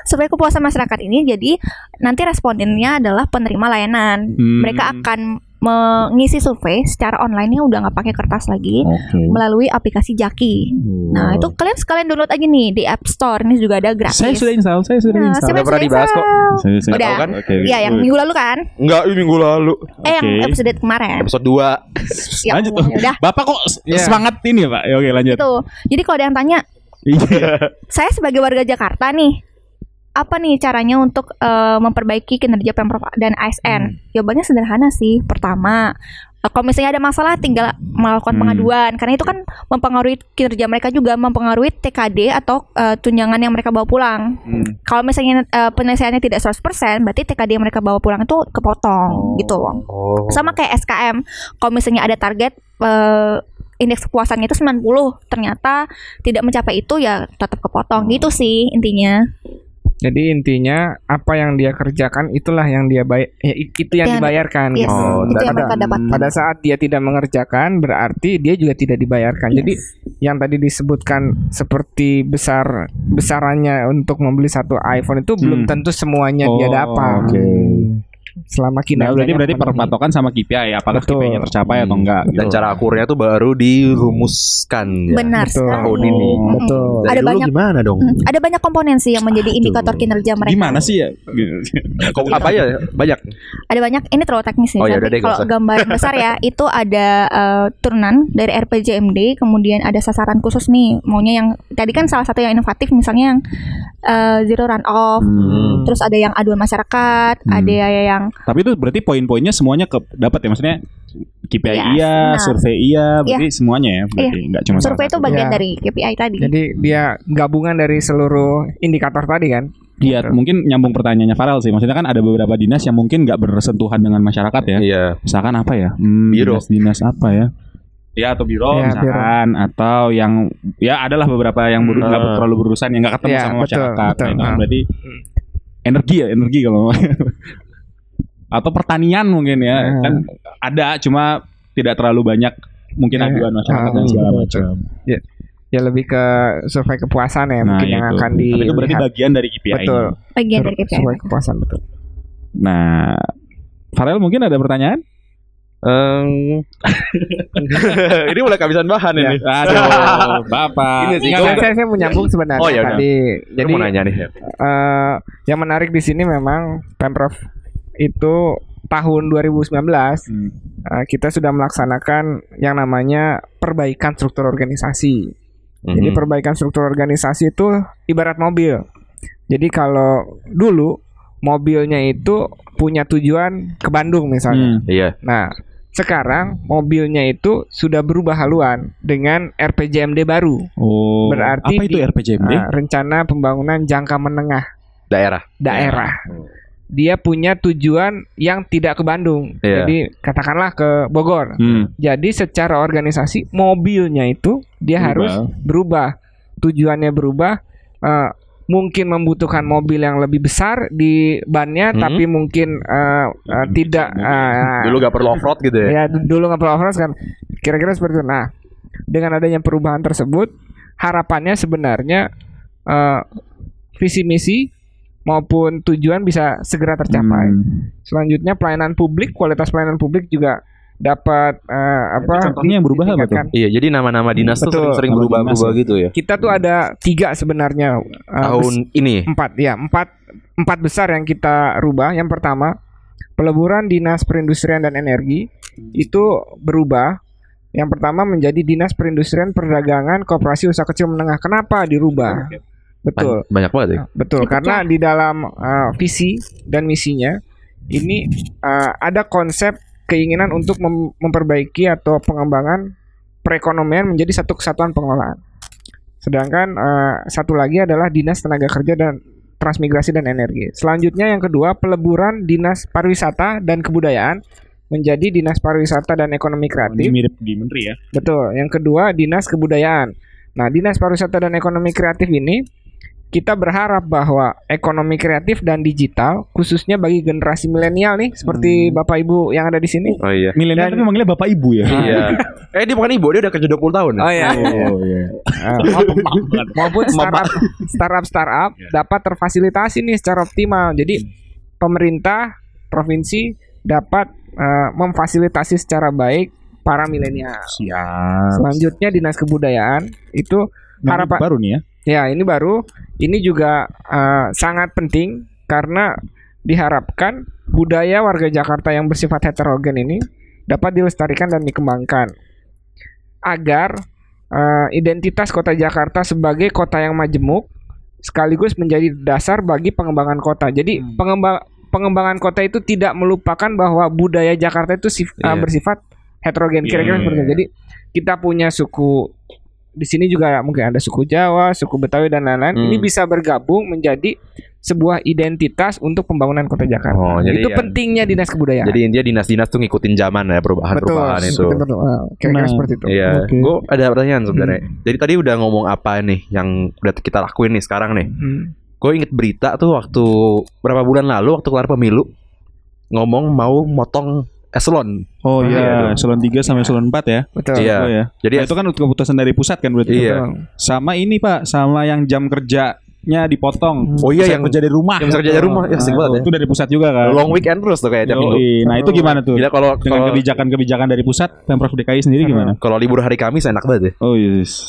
S7: Survei kepuasan masyarakat ini jadi nanti respondennya adalah penerima layanan.
S6: Hmm.
S7: Mereka akan mengisi survei secara online-nya udah nggak pakai kertas lagi
S6: Oke.
S7: melalui aplikasi Jaki. Nah, itu kalian sekalian download aja nih di App Store. Ini juga ada gratis.
S6: saya sudah install, saya sudah
S7: Nah,
S6: install.
S7: siapa
S3: Udah pernah
S7: sudah
S3: dibahas kok.
S6: Saya, saya
S7: Udah.
S6: kan? Oke.
S7: Iya, yang minggu lalu kan?
S3: Enggak, ini minggu lalu.
S7: Eh, yang
S6: Oke.
S7: episode kemarin.
S3: Episode 2.
S7: Ya
S6: lanjut tuh.
S7: ya udah.
S6: Bapak kok
S3: Iya.
S6: semangat ini ya, Pak? Ya, oke, lanjut.
S7: Itu. Jadi kalau ada yang tanya,
S6: Iya.
S7: saya sebagai warga Jakarta nih, apa nih caranya untuk eh, memperbaiki kinerja Pemprov dan ASN? Jawabannya sederhana sih. Pertama, eh, kalau misalnya ada masalah tinggal melakukan
S6: Hmm.
S7: pengaduan karena itu kan mempengaruhi kinerja mereka juga mempengaruhi TKD atau eh, tunjangan yang mereka bawa pulang.
S6: Hmm.
S7: Kalau misalnya eh, penyelesaiannya tidak 100%, berarti TKD yang mereka bawa pulang itu kepotong gitu.
S3: Oh.
S7: Sama kayak SKM. Kalau misalnya ada target eh, indeks kepuasannya itu 90, ternyata tidak mencapai itu ya tetap kepotong. Gitu sih intinya.
S8: Jadi intinya apa yang dia kerjakan itulah yang dia bayar itu yang
S7: Yang-
S8: dibayarkan
S7: Yes,
S8: gitu.
S3: Oh,
S7: itu yang
S8: pada-
S7: dapatkan.
S8: Pada saat dia tidak mengerjakan berarti dia juga tidak dibayarkan. Jadi yang tadi disebutkan seperti besar besarannya untuk membeli satu iPhone itu belum
S6: Hmm.
S8: tentu semuanya dia
S6: Oh,
S8: dapat.
S6: Oke.
S8: Selama
S6: Nah,
S8: kinerjanya
S6: berarti berarti perpatokan sama KPI apakah
S8: Betul.
S6: KPI-nya tercapai atau enggak gitu.
S3: Dan cara akurnya tuh baru dirumuskan ya.
S7: Benar
S8: Betul.
S3: Tahun ini.
S7: Mm-mm.
S8: Betul.
S3: Dari
S7: Ada
S3: dulu
S7: banyak
S3: gimana dong?
S7: Mm, Ada banyak komponen sih yang menjadi indikator kinerja mereka.
S6: Gimana sih ya?
S3: Kok apa ya? Banyak.
S7: Ada banyak. Ini terlalu teknis nih.
S3: Oh, ya deh,
S7: kalau gambar [LAUGHS] besar ya, itu ada eh, turunan dari RPJMD, kemudian ada sasaran khusus nih. Maunya yang tadi kan salah satu yang inovatif, misalnya yang eh, zero run off.
S3: Hmm.
S7: Terus ada yang aduan masyarakat,
S6: Hmm.
S7: ada yang
S6: Tapi itu berarti poin-poinnya semuanya ke dapat ya maksudnya KPI
S7: Iya,
S6: iya,
S7: benar.
S6: survei iya, berarti semuanya ya berarti enggak cuma salah
S7: survei itu bagian
S8: Ya.
S7: dari KPI tadi.
S8: Jadi dia gabungan dari seluruh indikator tadi kan.
S6: Iya, mungkin nyambung pertanyaannya Farel sih. Maksudnya kan ada beberapa dinas yang mungkin nggak bersentuhan dengan masyarakat ya.
S3: Iya.
S6: Misalkan apa ya? Hmm,
S3: Biro.
S6: Dinas, dinas apa ya? Ya atau biro
S8: Ya,
S6: misalkan atau yang ya adalah beberapa yang ber- nggak
S3: Hmm.
S6: terlalu berurusan yang nggak ketemu
S8: Ya,
S6: sama
S8: betul,
S6: masyarakat.
S8: betul.
S6: Nah, kan
S8: Hmm.
S6: berarti energi ya, energi kalau atau pertanian mungkin ya.
S8: Hmm.
S6: Kan ada cuma tidak terlalu banyak mungkin
S8: Ya,
S6: aduan masyarakat dan
S8: hmm,
S6: segala macam.
S8: Ya lebih ke survei kepuasan ya
S6: Nah,
S8: mungkin yang akan
S6: Tapi itu berarti bagian dari KPI.
S8: Betul.
S7: bagian dari KPI.
S8: Survei kepuasan betul.
S6: Nah, Farel mungkin ada pertanyaan?
S3: Em, [LAUGHS] ini mulai kehabisan bahan ini.
S6: Aduh, [LAUGHS] Bapak.
S3: Ini sih,
S8: saya, saya mau nyambung sebenarnya
S3: Oh, ya udah.
S8: tadi.
S3: Jadi
S8: Jadi
S3: mau nanya nih.
S8: eh, yang menarik di sini memang Pemprov itu tahun 2019
S6: Hmm.
S8: eh, kita sudah melaksanakan yang namanya perbaikan struktur organisasi. Jadi
S3: Mhm.
S8: perbaikan struktur organisasi itu ibarat mobil. Jadi kalau dulu mobilnya itu punya tujuan ke Bandung misalnya.
S6: Hmm.
S3: Iya.
S8: Nah, sekarang mobilnya itu sudah berubah haluan dengan RPJMD baru.
S6: Oh,
S8: Berarti
S6: apa itu
S8: di-
S6: RPJMD?
S8: Nah, rencana pembangunan jangka menengah
S3: Daerah.
S8: daerah. Dia punya tujuan yang tidak ke Bandung.
S3: Iya.
S8: Jadi katakanlah ke Bogor.
S6: Hmm.
S8: Jadi secara organisasi mobilnya itu dia
S6: Berubah.
S8: harus berubah. Tujuannya berubah. eh, mungkin membutuhkan mobil yang lebih besar di bannya,
S3: Hmm.
S8: tapi mungkin eh, eh, tidak. eh,
S3: Dulu gak perlu off-road gitu ya. [LAUGHS]
S8: ya du- dulu nggak perlu off-road kan. Kira-kira seperti itu. Nah, dengan adanya perubahan tersebut, harapannya sebenarnya eh, visi misi maupun tujuan bisa segera tercapai.
S6: Hmm.
S8: Selanjutnya pelayanan publik, kualitas pelayanan publik juga dapat eh, apa?
S6: contohnya yang berubah apa tuh?
S3: Iya, jadi nama-nama dinas tuh
S8: Betul.
S3: sering-sering
S6: ya.
S3: gitu ya.
S8: Kita tuh ada tiga sebenarnya eh,
S3: Tahun ini.
S8: empat ya empat empat besar yang kita rubah. Yang pertama peleburan dinas perindustrian dan energi itu berubah. Yang pertama menjadi dinas perindustrian perdagangan koperasi usaha kecil menengah. Kenapa dirubah? Betul.
S3: Ban- Banyak banget ya.
S8: Betul,
S7: Dipecah.
S8: karena di dalam uh, visi dan misinya ini uh, ada konsep keinginan untuk mem- memperbaiki atau pengembangan perekonomian menjadi satu kesatuan pengelolaan. Sedangkan uh, satu lagi adalah Dinas Tenaga Kerja dan Transmigrasi dan Energi. Selanjutnya yang kedua peleburan Dinas Pariwisata dan Kebudayaan menjadi Dinas Pariwisata dan Ekonomi
S6: Ini
S8: Kreatif.
S6: mirip di menteri ya.
S8: Betul. Yang kedua Dinas Kebudayaan. Nah, Dinas Pariwisata dan Ekonomi Kreatif ini kita berharap bahwa ekonomi kreatif dan digital khususnya bagi generasi milenial nih seperti Bapak Ibu yang ada di sini.
S3: Oh iya.
S6: Milenial
S8: Dan-
S6: tapi manggilnya Bapak Ibu ya.
S3: Iya. [LAUGHS] eh dia bukan ibu, dia udah kerja 20 tahun.
S8: Oh iya.
S6: Oh iya. [LAUGHS]
S8: Ah, maupun startup startup startup dapat terfasilitasi nih secara optimal. Jadi pemerintah provinsi dapat eh, memfasilitasi secara baik para milenial.
S6: Siap.
S8: Selanjutnya Dinas Kebudayaan itu Harapan-
S6: baru nih ya.
S8: Ya, ini baru. Ini juga eh, sangat penting karena diharapkan budaya warga Jakarta yang bersifat heterogen ini dapat dilestarikan dan dikembangkan agar eh, identitas kota Jakarta sebagai kota yang majemuk sekaligus menjadi dasar bagi pengembangan kota. Jadi
S6: Hmm.
S8: pengembang pengembangan kota itu tidak melupakan bahwa budaya Jakarta itu sif- eh,
S3: Iya.
S8: bersifat heterogen. Kira-kira
S6: Iya.
S8: seperti itu. Jadi kita punya suku di sini juga mungkin ada suku Jawa, suku Betawi dan lain-lain.
S3: Hmm.
S8: Ini bisa bergabung menjadi sebuah identitas untuk pembangunan kota Jakarta.
S3: Oh, jadi
S8: itu
S3: ya-
S8: pentingnya dinas kebudayaan.
S3: Jadi intinya dinas-dinas tuh ngikutin zaman ya perubahan-perubahan itu.
S8: betul. Ah, Kira-kira
S6: Nah,
S8: seperti itu.
S3: Iya,
S6: Oke.
S3: gue ada pertanyaan sebenarnya. Jadi tadi udah ngomong apa nih yang udah kita lakuin nih sekarang nih.
S8: Hmm.
S3: Gue inget berita tuh waktu berapa bulan lalu waktu kelar pemilu ngomong mau motong eselon.
S6: Oh
S3: Iya,
S6: iya, eselon 3 sampai eselon 4 ya.
S8: Betul.
S3: Iya.
S6: Oh ya.
S3: Jadi
S6: Nah, itu kan keputusan dari pusat kan berarti.
S3: Iya.
S8: Betul.
S6: Sama ini Pak, sama yang jam kerja shiftnya dipotong.
S3: Oh iya, yang-
S6: kerja dari rumah.
S3: yang kerja dari rumah. Ya, asik banget ya.
S6: Itu dari pusat juga kan.
S3: Long weekend terus tuh kayak tiap minggu.
S6: Nah itu gimana tuh?
S3: Gila kalau
S6: Dengan kebijakan-kebijakan dari pusat, pemprov DKI sendiri gimana?
S3: kalau libur hari Kamis enak banget ya.
S6: Oh yes.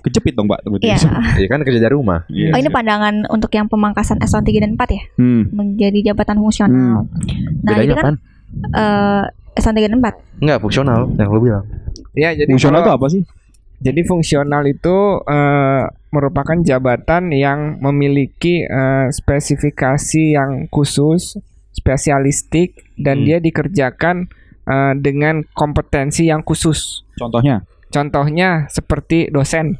S6: Kejepit dong Pak. berarti.
S7: Iya. [LAUGHS]
S3: Iya kan kerja dari rumah.
S6: Iya.
S7: Oh ini pandangan untuk yang pemangkasan S1 3 dan 4 ya
S6: Hmm.
S7: menjadi jabatan fungsional. Nah,
S3: Bedanya
S7: ini kan
S3: apaan?
S7: Eh S1 3 dan 4.
S3: Enggak fungsional yang lu bilang.
S8: Ya, jadi
S6: Fungsional itu apa sih?
S8: Jadi fungsional itu eh, merupakan jabatan yang memiliki eh, spesifikasi yang khusus, spesialistik dan
S6: Hmm.
S8: dia dikerjakan eh, dengan kompetensi yang khusus.
S6: Contohnya?
S8: Contohnya seperti dosen,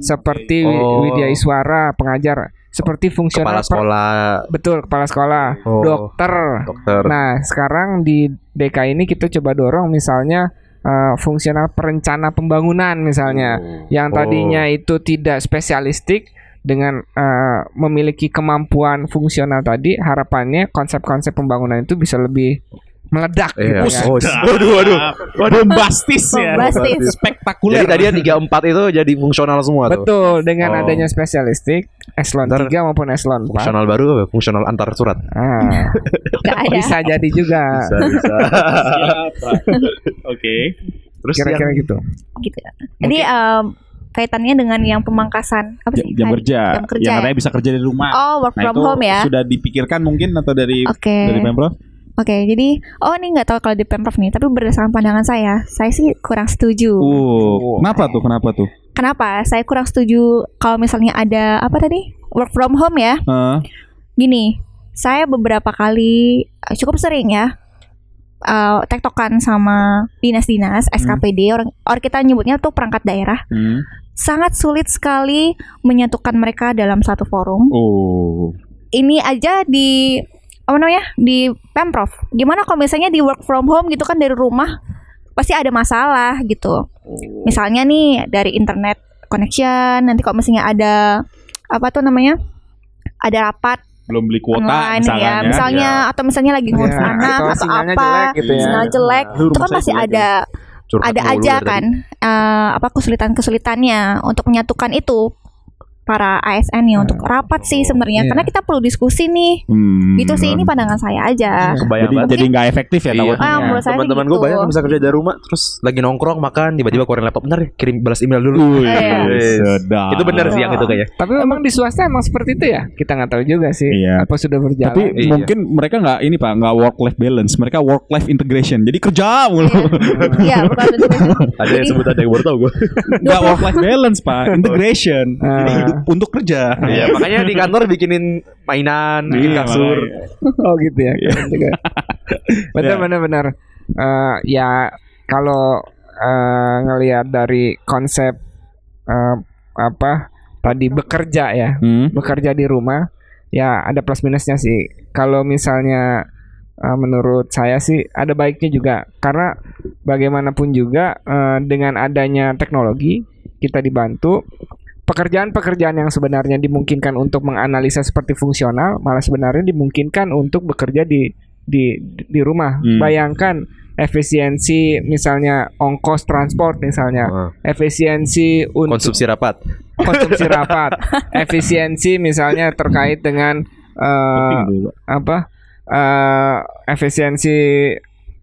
S8: seperti wi-
S3: Oh.
S8: widyaswara, pengajar, seperti fungsional
S3: Kepala
S8: per-
S3: sekolah,
S8: betul kepala sekolah,
S3: Oh.
S8: dokter.
S3: dokter.
S8: Nah, sekarang di DKI ini kita coba dorong misalnya eh, fungsional perencana pembangunan misalnya yang tadinya
S3: Oh.
S8: itu tidak spesialistik dengan eh, memiliki kemampuan fungsional tadi harapannya konsep-konsep pembangunan itu bisa lebih meledak
S3: Iya. Oh, waduh, waduh.
S6: Bombastis ya.
S7: Bombastis.
S6: Spektakuler.
S3: Jadi tadi yang tiga empat itu jadi fungsional semua tuh.
S8: Betul, dengan
S3: Oh.
S8: adanya spesialistik eselon
S3: Ntar
S8: 3 maupun eselon 4.
S3: Fungsional baru apa? Fungsional antar surat.
S8: Ah, [LAUGHS]
S7: ada.
S8: bisa jadi juga.
S3: Bisa, bisa.
S6: Oke.
S3: Terus
S8: Kira-kira
S3: yang
S8: gitu.
S7: gitu. Jadi em, kaitannya dengan yang pemangkasan apa sih?
S6: jam kerja.
S7: Jam kerja.
S6: Yang
S7: ya?
S6: katanya bisa kerja dari rumah.
S7: Oh, work
S6: Nah
S7: from
S6: itu
S7: home ya.
S6: sudah dipikirkan mungkin atau dari
S7: Oke.
S6: dari pemprov?
S7: Oke, jadi oh ini nggak tahu kalau di Pemprov nih, tapi berdasarkan pandangan saya, saya sih kurang setuju.
S6: Uh, kenapa tuh? Kenapa tuh?
S7: Kenapa? Saya kurang setuju kalau misalnya ada apa tadi? Work from home ya.
S6: Heeh.
S7: Gini, saya beberapa kali eh, cukup sering ya eh, tektokan sama dinas-dinas SKPD orang orang kita nyebutnya tuh perangkat daerah
S6: Hmm.
S7: sangat sulit sekali menyatukan mereka dalam satu forum.
S6: Oh.
S7: Ini aja di apa namanya di pemprov. Gimana kalau misalnya di work from home gitu kan dari rumah pasti ada masalah gitu. Misalnya nih dari internet connection nanti kalau misalnya ada apa tuh namanya ada rapat
S6: Belum beli kuota
S7: online
S6: misalkan
S7: ya, misalnya atau misalnya lagi ngurus
S8: Ya,
S7: anak
S8: atau
S7: apa,
S8: jelek gitu ya.
S7: sinyal jelek, itu kan pasti
S6: jelek
S7: ada
S3: curhat
S7: ada aja kan
S3: tadi.
S7: eh, apa kesulitan-kesulitannya untuk menyatukan itu para ASN ya untuk rapat sih sebenarnya
S8: Iya.
S7: karena kita perlu diskusi nih.
S6: Hmm.
S7: Gitu sih ini pandangan saya aja.
S3: Kebayang
S6: Jadi
S3: banget.
S6: jadi nggak efektif ya
S3: Iya.
S7: Ah, menurut saya sih
S3: Teman-teman gue
S7: gitu.
S3: banyak yang bisa kerja dari rumah terus lagi nongkrong makan tiba-tiba keluarin laptop bentar ya, kirim balas email dulu.
S6: Wih,
S7: Iya.
S6: sedap.
S3: Itu benar sih yang itu kayaknya.
S8: Tapi memang di swasta emang seperti itu ya? Kita nggak tahu juga sih.
S6: Iya.
S8: Apa sudah berjalan?
S6: Tapi
S3: Iya.
S6: mungkin mereka nggak ini pak, nggak work life balance, mereka work life integration. Jadi kerja mulu,
S7: Iya, bukan.
S3: Ada yang sebut ada yang baru tau gue.
S6: nggak work life balance pak, [LAUGHS] integration. Jadi
S8: Ah.
S6: hidup untuk kerja.
S3: Iya, makanya di kantor bikinin mainan, bikin
S6: Iya,
S3: kasur.
S6: makanya.
S8: oh gitu ya. benar
S6: Ya.
S8: benar benar. Eh, ya kalau eh, ngelihat dari konsep eh, apa tadi bekerja ya,
S6: Hmm.
S8: bekerja di rumah ya ada plus minusnya sih. Kalau misalnya eh, menurut saya sih ada baiknya juga karena bagaimanapun juga eh, dengan adanya teknologi kita dibantu pekerjaan-pekerjaan yang sebenarnya dimungkinkan untuk menganalisa seperti fungsional malah sebenarnya dimungkinkan untuk bekerja di di di rumah.
S6: Hmm.
S8: Bayangkan efisiensi misalnya ongkos transport misalnya,
S3: Ah,
S8: efisiensi untuk
S3: Konsumsi rapat.
S8: konsumsi [LAUGHS] rapat, efisiensi misalnya terkait dengan
S6: Pak.
S8: apa eh, efisiensi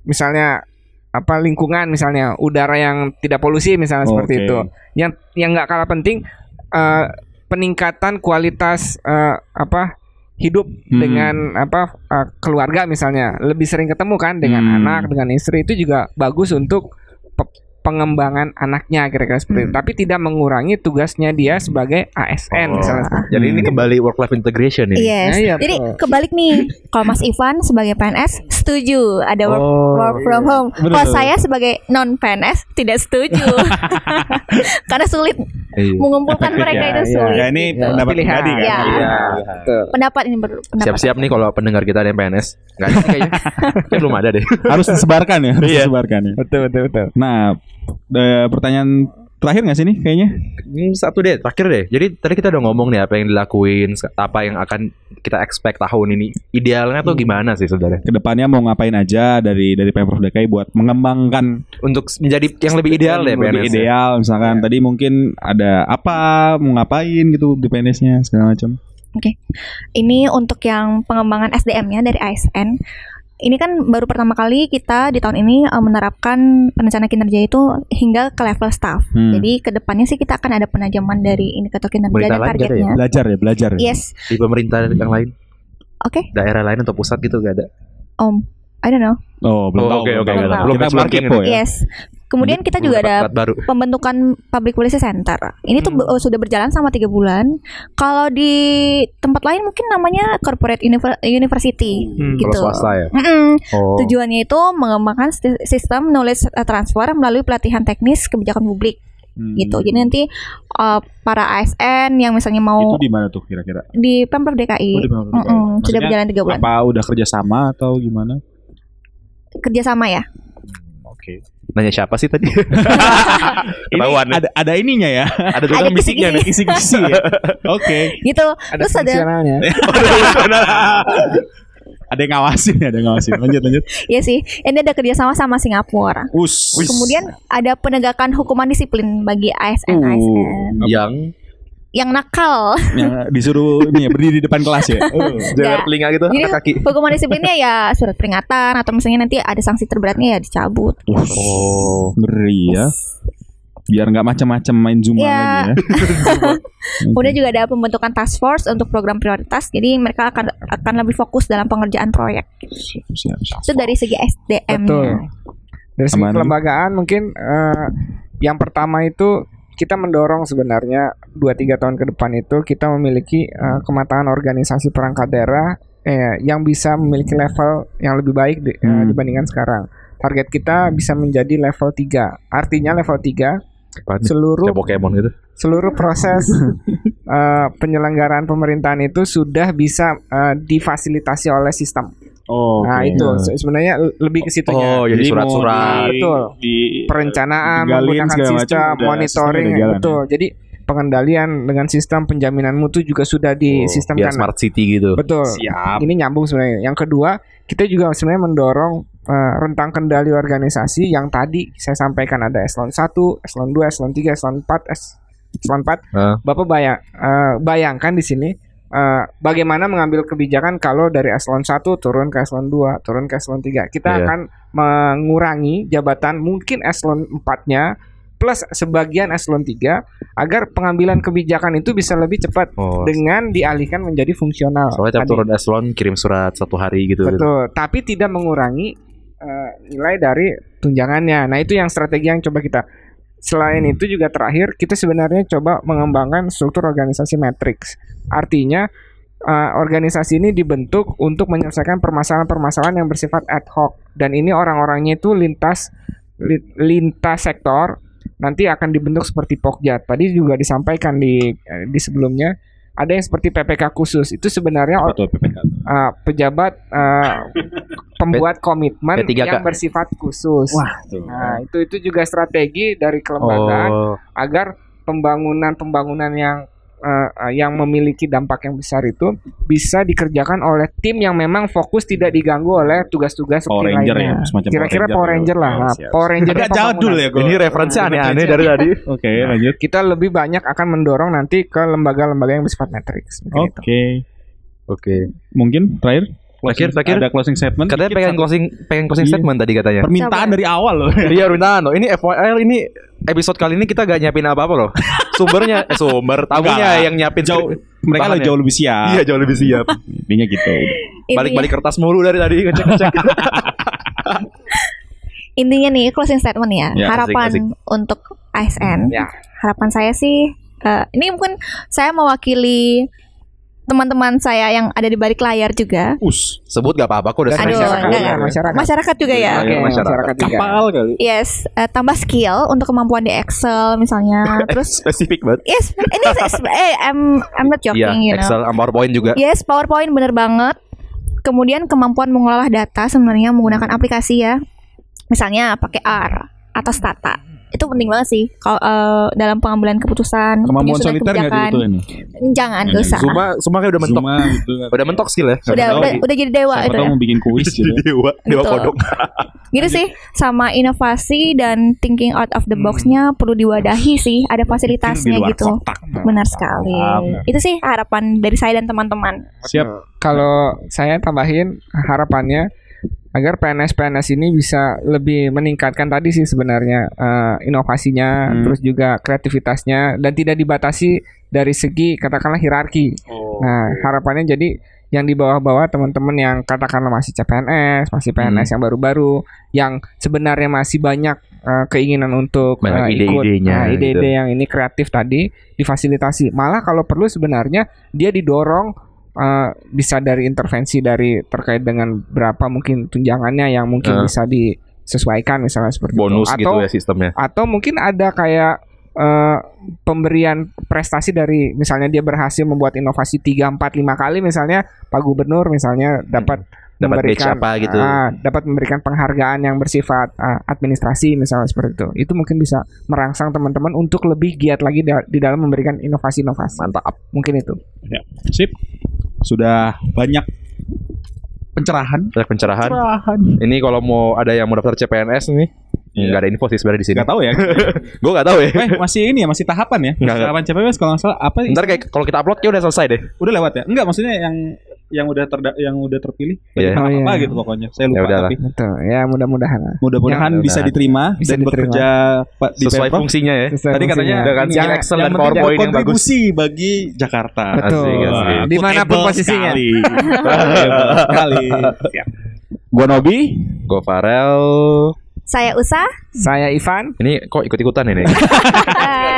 S8: misalnya apa lingkungan misalnya udara yang tidak polusi misalnya seperti
S6: Oke.
S8: itu. Yang yang nggak kalah penting eh, peningkatan kualitas eh, apa hidup
S6: Hmm.
S8: dengan apa eh, keluarga misalnya lebih sering ketemu kan dengan
S6: Hmm.
S8: anak dengan istri itu juga bagus untuk pengembangan anaknya kira-kira seperti itu tapi tidak mengurangi tugasnya dia sebagai ASN
S3: Oh.
S8: misalnya
S3: Jadi ini kembali work life integration ini.
S7: Yes.
S8: Nah, iya,
S7: Jadi
S8: betul.
S7: kebalik nih. Kalau Mas Ivan sebagai PNS setuju ada work,
S3: Oh,
S7: work from
S8: iya.
S7: home.
S6: Betul,
S7: Kalau saya sebagai non PNS tidak setuju. [LAUGHS] Karena sulit
S3: Iya.
S7: mengumpulkan
S6: Efektif
S7: mereka
S6: ya.
S7: itu
S8: Iya.
S7: sulit.
S6: Ya ini
S8: Ya,
S6: pendapat
S8: pilihan.
S6: pribadi kan.
S7: Ya.
S8: Iya, betul.
S7: Pendapat ini ber pendapat.
S3: Siap-siap nih kalau pendengar kita ada yang PNS. Enggak ada kayaknya. [LAUGHS] Kayak belum ada deh.
S6: Harus disebarkan ya, harus
S3: Iya.
S6: disebarkan ya.
S8: betul betul betul
S6: Nah, eh, pertanyaan terakhir nggak sih nih kayaknya?
S3: Hmm, satu deh, terakhir deh. Jadi tadi kita udah ngomong nih apa yang dilakuin, apa yang akan kita expect tahun ini. Idealnya tuh gimana sih sebenarnya?
S6: Ke depannya mau ngapain aja dari dari pemprov DKI buat mengembangkan
S3: Untuk menjadi yang lebih ideal deh
S6: lebih
S3: PNS -nya.
S6: ideal misalkan tadi mungkin ada apa mau ngapain gitu di PNS-nya segala macam.
S7: Ini untuk yang pengembangan SDM-nya dari ASN. Ini kan baru pertama kali kita di tahun ini eh, menerapkan rencana kinerja itu hingga ke level staff.
S6: Hmm.
S7: Jadi ke depannya sih kita akan ada penajaman dari indikator kinerja
S3: Berita
S7: dan
S3: ada
S7: targetnya.
S6: Belajar ya, belajar. ya?
S7: Yes,
S3: Di pemerintah yang lain,
S7: oke.
S3: daerah lain atau pusat gitu gak ada.
S7: Om, I don't know.
S6: Oh, belum
S3: Oh,
S6: tahu.
S3: oke,
S6: belum
S3: oke,
S6: tahu.
S7: oke.
S6: Kita
S3: Belum benchmarking
S6: kepo ya.
S7: Yes. Kemudian kita juga ada
S3: baru.
S7: pembentukan public policy center. Ini tuh
S3: Hmm.
S7: sudah berjalan selama tiga bulan. Kalau di tempat lain mungkin namanya corporate univer- university
S3: Hmm,
S7: gitu.
S3: Kalau swasta ya.
S7: Mm-mm.
S3: Oh.
S7: Tujuannya itu mengembangkan sistem knowledge transfer melalui pelatihan teknis kebijakan publik
S6: Hmm.
S7: gitu. Jadi nanti uh, para ASN yang misalnya mau
S6: itu di mana tuh kira-kira?
S7: di pemprov DKI,
S6: Oh, di Pemprov DKI.
S7: Mm-mm, sudah
S6: Maksudnya
S7: berjalan tiga bulan.
S6: Apa udah kerjasama atau gimana?
S7: Kerjasama ya.
S6: Oke.
S3: Nanya siapa sih tadi? [LAUGHS]
S6: Ini
S3: nih.
S6: ada ada ininya ya.
S3: Ada juga
S7: Ada
S3: bisiknya nih.
S6: Kisi-kisi ya. Oke.
S7: Gitu.
S8: Ada
S7: Terus ada
S8: fungsionalnya. [LAUGHS]
S6: Ada yang ngawasin ya, ada yang ngawasin. Lanjut lanjut.
S7: ya sih. Ini ada kerjasama sama Singapura.
S6: Us.
S7: Kemudian ada penegakan hukuman disiplin bagi ASN
S6: Uh.
S7: ASN
S3: Yang
S7: yang nakal. [LAUGHS]
S6: yang disuruh ini ya berdiri di depan kelas ya. [LAUGHS] Oh.
S3: jaga telinga gitu,
S7: Jadi
S3: kaki.
S7: hukuman disiplinnya ya surat peringatan atau misalnya nanti ada sanksi terberatnya ya dicabut.
S3: Oh.
S6: Ngeri ya. Biar nggak macam-macam main Zumba
S7: Ya.
S6: lagi ya. [LAUGHS]
S7: Kemudian juga ada pembentukan task force untuk program prioritas. Jadi mereka akan akan lebih fokus dalam pengerjaan proyek.
S6: Siap, siap.
S7: Itu dari segi SDM.
S8: Betul. Dari segi kelembagaan mungkin eh, yang pertama itu kita mendorong sebenarnya 2-3 tahun ke depan itu kita memiliki eh, kematangan organisasi perangkat daerah eh, yang bisa memiliki level yang lebih baik di- eh,
S6: Hmm.
S8: dibandingkan sekarang. Target kita bisa menjadi level 3. Artinya level 3
S3: Apaan nih?
S8: seluruh
S3: Pokemon gitu.
S8: seluruh proses [LAUGHS] eh, penyelenggaraan pemerintahan itu sudah bisa eh, difasilitasi oleh sistem.
S6: Oh,
S8: Nah,
S6: oke.
S8: itu se- sebenarnya lebih ke situnya.
S3: Oh, jadi surat-surat.
S6: di-
S8: Betul.
S6: di-
S8: perencanaan
S6: tinggalin
S8: menggunakan
S6: macam
S8: sistem
S6: udah-
S8: monitoring
S6: jalan,
S8: betul. Jadi pengendalian dengan sistem penjaminan mutu juga sudah
S3: Oh,
S8: disistemkan.
S3: biar smart city gitu.
S8: Betul.
S6: Siap.
S8: Ini nyambung sebenarnya. Yang kedua, kita juga sebenarnya mendorong eh, rentang kendali organisasi yang tadi saya sampaikan ada eselon 1, eselon 2, eselon 3, eselon 4, es- eselon 4.
S3: Hah?
S8: Bapak bayang eh, bayangkan di sini eh, bagaimana mengambil kebijakan kalau dari eselon 1 turun ke eselon 2, turun ke eselon 3. Kita
S3: Iya.
S8: akan mengurangi jabatan mungkin eselon 4-nya plus sebagian eselon 3 agar pengambilan kebijakan itu bisa lebih cepat
S3: Oh.
S8: dengan dialihkan menjadi fungsional.
S3: Soalnya tiap
S8: Tadi.
S3: turun eselon kirim surat satu hari gitu.
S8: Betul, tapi tidak mengurangi eh, nilai dari tunjangannya. Nah, itu yang strategi yang coba kita. Selain itu juga terakhir kita sebenarnya coba mengembangkan struktur organisasi matrix. Artinya eh, organisasi ini dibentuk untuk menyelesaikan permasalahan-permasalahan yang bersifat ad hoc dan ini orang-orangnya itu lintas li- lintas sektor nanti akan dibentuk seperti Pokjat. Tadi juga disampaikan di di sebelumnya ada yang seperti PPK khusus. Itu sebenarnya
S6: tuh PPK?
S8: uh, pejabat uh, pembuat komitmen
S3: P3K.
S8: yang bersifat khusus.
S6: Wah, tuh.
S8: Nah, itu itu juga strategi dari kelembagaan
S3: Oh,
S8: agar pembangunan-pembangunan yang uh, uh, yang memiliki dampak yang besar itu bisa dikerjakan oleh tim yang memang fokus tidak diganggu oleh tugas-tugas
S6: Power
S8: seperti
S6: Ranger ya,
S8: lainnya.
S6: semacam
S8: Kira-kira Power Ranger lah.
S6: Oh,
S8: Nah,
S6: siap.
S8: Power Ranger
S6: Agak jadul ya gua.
S3: ini referensi aneh-aneh dari tadi. [LAUGHS]
S6: Oke, lanjut.
S8: Kita lebih banyak akan mendorong nanti ke lembaga-lembaga yang bersifat matrix.
S6: Oke.
S8: Gitu.
S3: Oke.
S6: Mungkin terakhir
S3: Terakhir, terakhir.
S6: ada closing statement.
S3: Katanya pengen closing pengen closing
S6: Iya.
S3: statement tadi katanya.
S6: permintaan
S7: Coba.
S6: dari awal loh. [LAUGHS]
S3: Iya permintaan loh. Ini FYI ini episode kali ini kita gak nyiapin apa-apa loh. [LAUGHS] Sumbernya eh, sumber tamunya
S6: lah.
S3: yang nyiapin
S6: Jauh mereka lebih jauh lebih siap.
S3: Iya jauh lebih siap. [LAUGHS]
S6: Intinya gitu.
S3: Balik-balik kertas mulu dari tadi ngecek-ngecek. [LAUGHS]
S7: intinya nih closing statement ya,
S6: Ya,
S7: harapan
S3: asik,
S7: untuk ASN
S8: Ya.
S7: harapan saya sih eh, ini mungkin saya mewakili teman-teman saya yang ada di balik layar juga
S6: Us.
S3: Sebut gak apa-apa kok udah
S7: Aduh,
S8: masyarakat,
S7: enggak, enggak.
S8: masyarakat.
S7: masyarakat juga ya
S3: Iya,
S8: Oke,
S3: masyarakat.
S8: masyarakat juga.
S6: Kapal kali.
S7: yes eh, tambah skill untuk kemampuan di Excel misalnya [LAUGHS] terus
S3: spesifik banget.
S7: yes ini eh I'm I'm not
S3: Iya,
S7: joking you know
S3: Excel sama PowerPoint juga.
S7: Yes, PowerPoint bener banget. Kemudian kemampuan mengolah data sebenarnya menggunakan aplikasi ya. Misalnya pakai R atau Stata. Itu penting banget sih kalau eh, dalam pengambilan keputusan
S6: Kemampuan soliter nggak
S7: kebijakan.
S6: dibutuhin
S7: jangan gak usah
S3: Zuma, Zuma kayak udah mentok.
S6: Cuma gitu kan.
S3: Udah mentok skill ya.
S7: udah udah, udah jadi dewa
S6: Siapa
S7: itu
S6: tahu
S7: ya
S6: mau bikin kuis gitu.
S3: Dewa, dewa
S7: Betul.
S3: kodok.
S7: gitu sih sama inovasi dan thinking out of the box-nya perlu diwadahi sih ada fasilitasnya gitu
S6: kotak.
S7: benar sekali itu sih harapan dari saya dan teman-teman
S6: Siap.
S8: Kalau saya tambahin harapannya agar PNS-PNS ini bisa lebih meningkatkan tadi sih sebenarnya eh, inovasinya,
S6: Hmm.
S8: terus juga kreativitasnya dan tidak dibatasi dari segi katakanlah hierarki. Nah, harapannya jadi yang di bawah-bawah teman-teman yang katakanlah masih CPNS, masih PNS yang baru-baru, yang sebenarnya masih banyak eh, keinginan untuk
S3: Banyak
S8: eh, ikut
S3: ide-idenya
S8: nah, ide-ide
S3: gitu.
S8: yang ini kreatif tadi difasilitasi. Malah kalau perlu sebenarnya dia didorong eh, bisa dari intervensi dari terkait dengan berapa mungkin tunjangannya yang mungkin
S3: Eh.
S8: bisa disesuaikan misalnya seperti
S3: Bonus
S8: itu.
S3: gitu
S8: Atau
S3: ya sistemnya.
S8: atau mungkin ada kayak eh, pemberian prestasi dari misalnya dia berhasil membuat inovasi 3 4 5 kali misalnya Pak Gubernur misalnya dapat
S3: Dapat badge
S8: memberikan
S3: apa gitu.
S8: ah, dapat memberikan penghargaan yang bersifat ah, administrasi misalnya seperti itu. Itu mungkin bisa merangsang teman-teman untuk lebih giat lagi da- di dalam memberikan inovasi-inovasi.
S3: Mantap.
S8: Mungkin itu.
S6: Ya. Sip. Sudah banyak pencerahan.
S3: Banyak pencerahan.
S6: Pencerahan.
S3: Ini kalau mau ada yang mau daftar CPNS nih,
S6: Iya.
S3: nggak ada info sih sebenarnya di sini.
S6: Gak tahu ya. [LAUGHS]
S3: Gue nggak tahu ya.
S6: eh masih ini ya masih tahapan ya. Tahapan CPNS kalau nggak salah apa?
S3: Ntar kayak kalau kita upload kayak udah selesai deh.
S6: udah lewat ya? Enggak maksudnya yang yang udah terda yang udah terpilih.
S3: Iya.
S6: Tahap
S8: Oh,
S6: apa
S8: iya.
S6: gitu pokoknya. Saya
S3: Ya
S6: lupa
S3: udahlah.
S6: tapi
S8: Betul. Ya mudah-mudahan.
S6: mudah-mudahan
S3: Ya,
S6: bisa diterima
S8: Bisa
S6: dan
S8: diterima.
S6: bekerja Pak di
S3: Sesuai
S6: Pemprov.
S3: fungsinya ya.
S8: Sesuai
S6: Tadi katanya
S8: fungsinya.
S3: Udah kan skill
S8: Jangan-
S3: Excel dan
S6: yang
S3: PowerPoint yang bagus.
S6: kontribusi bagi Jakarta.
S8: Betul.
S3: Asik, asik.
S8: Di mana pun
S6: Putable
S8: posisinya.
S6: Sekali. Putable [LAUGHS] sekali. Siap. Gua Nobi.
S3: Gue Farel.
S7: saya usah
S8: Saya Ivan.
S3: Ini kok ikut-ikutan ini? [LAUGHS]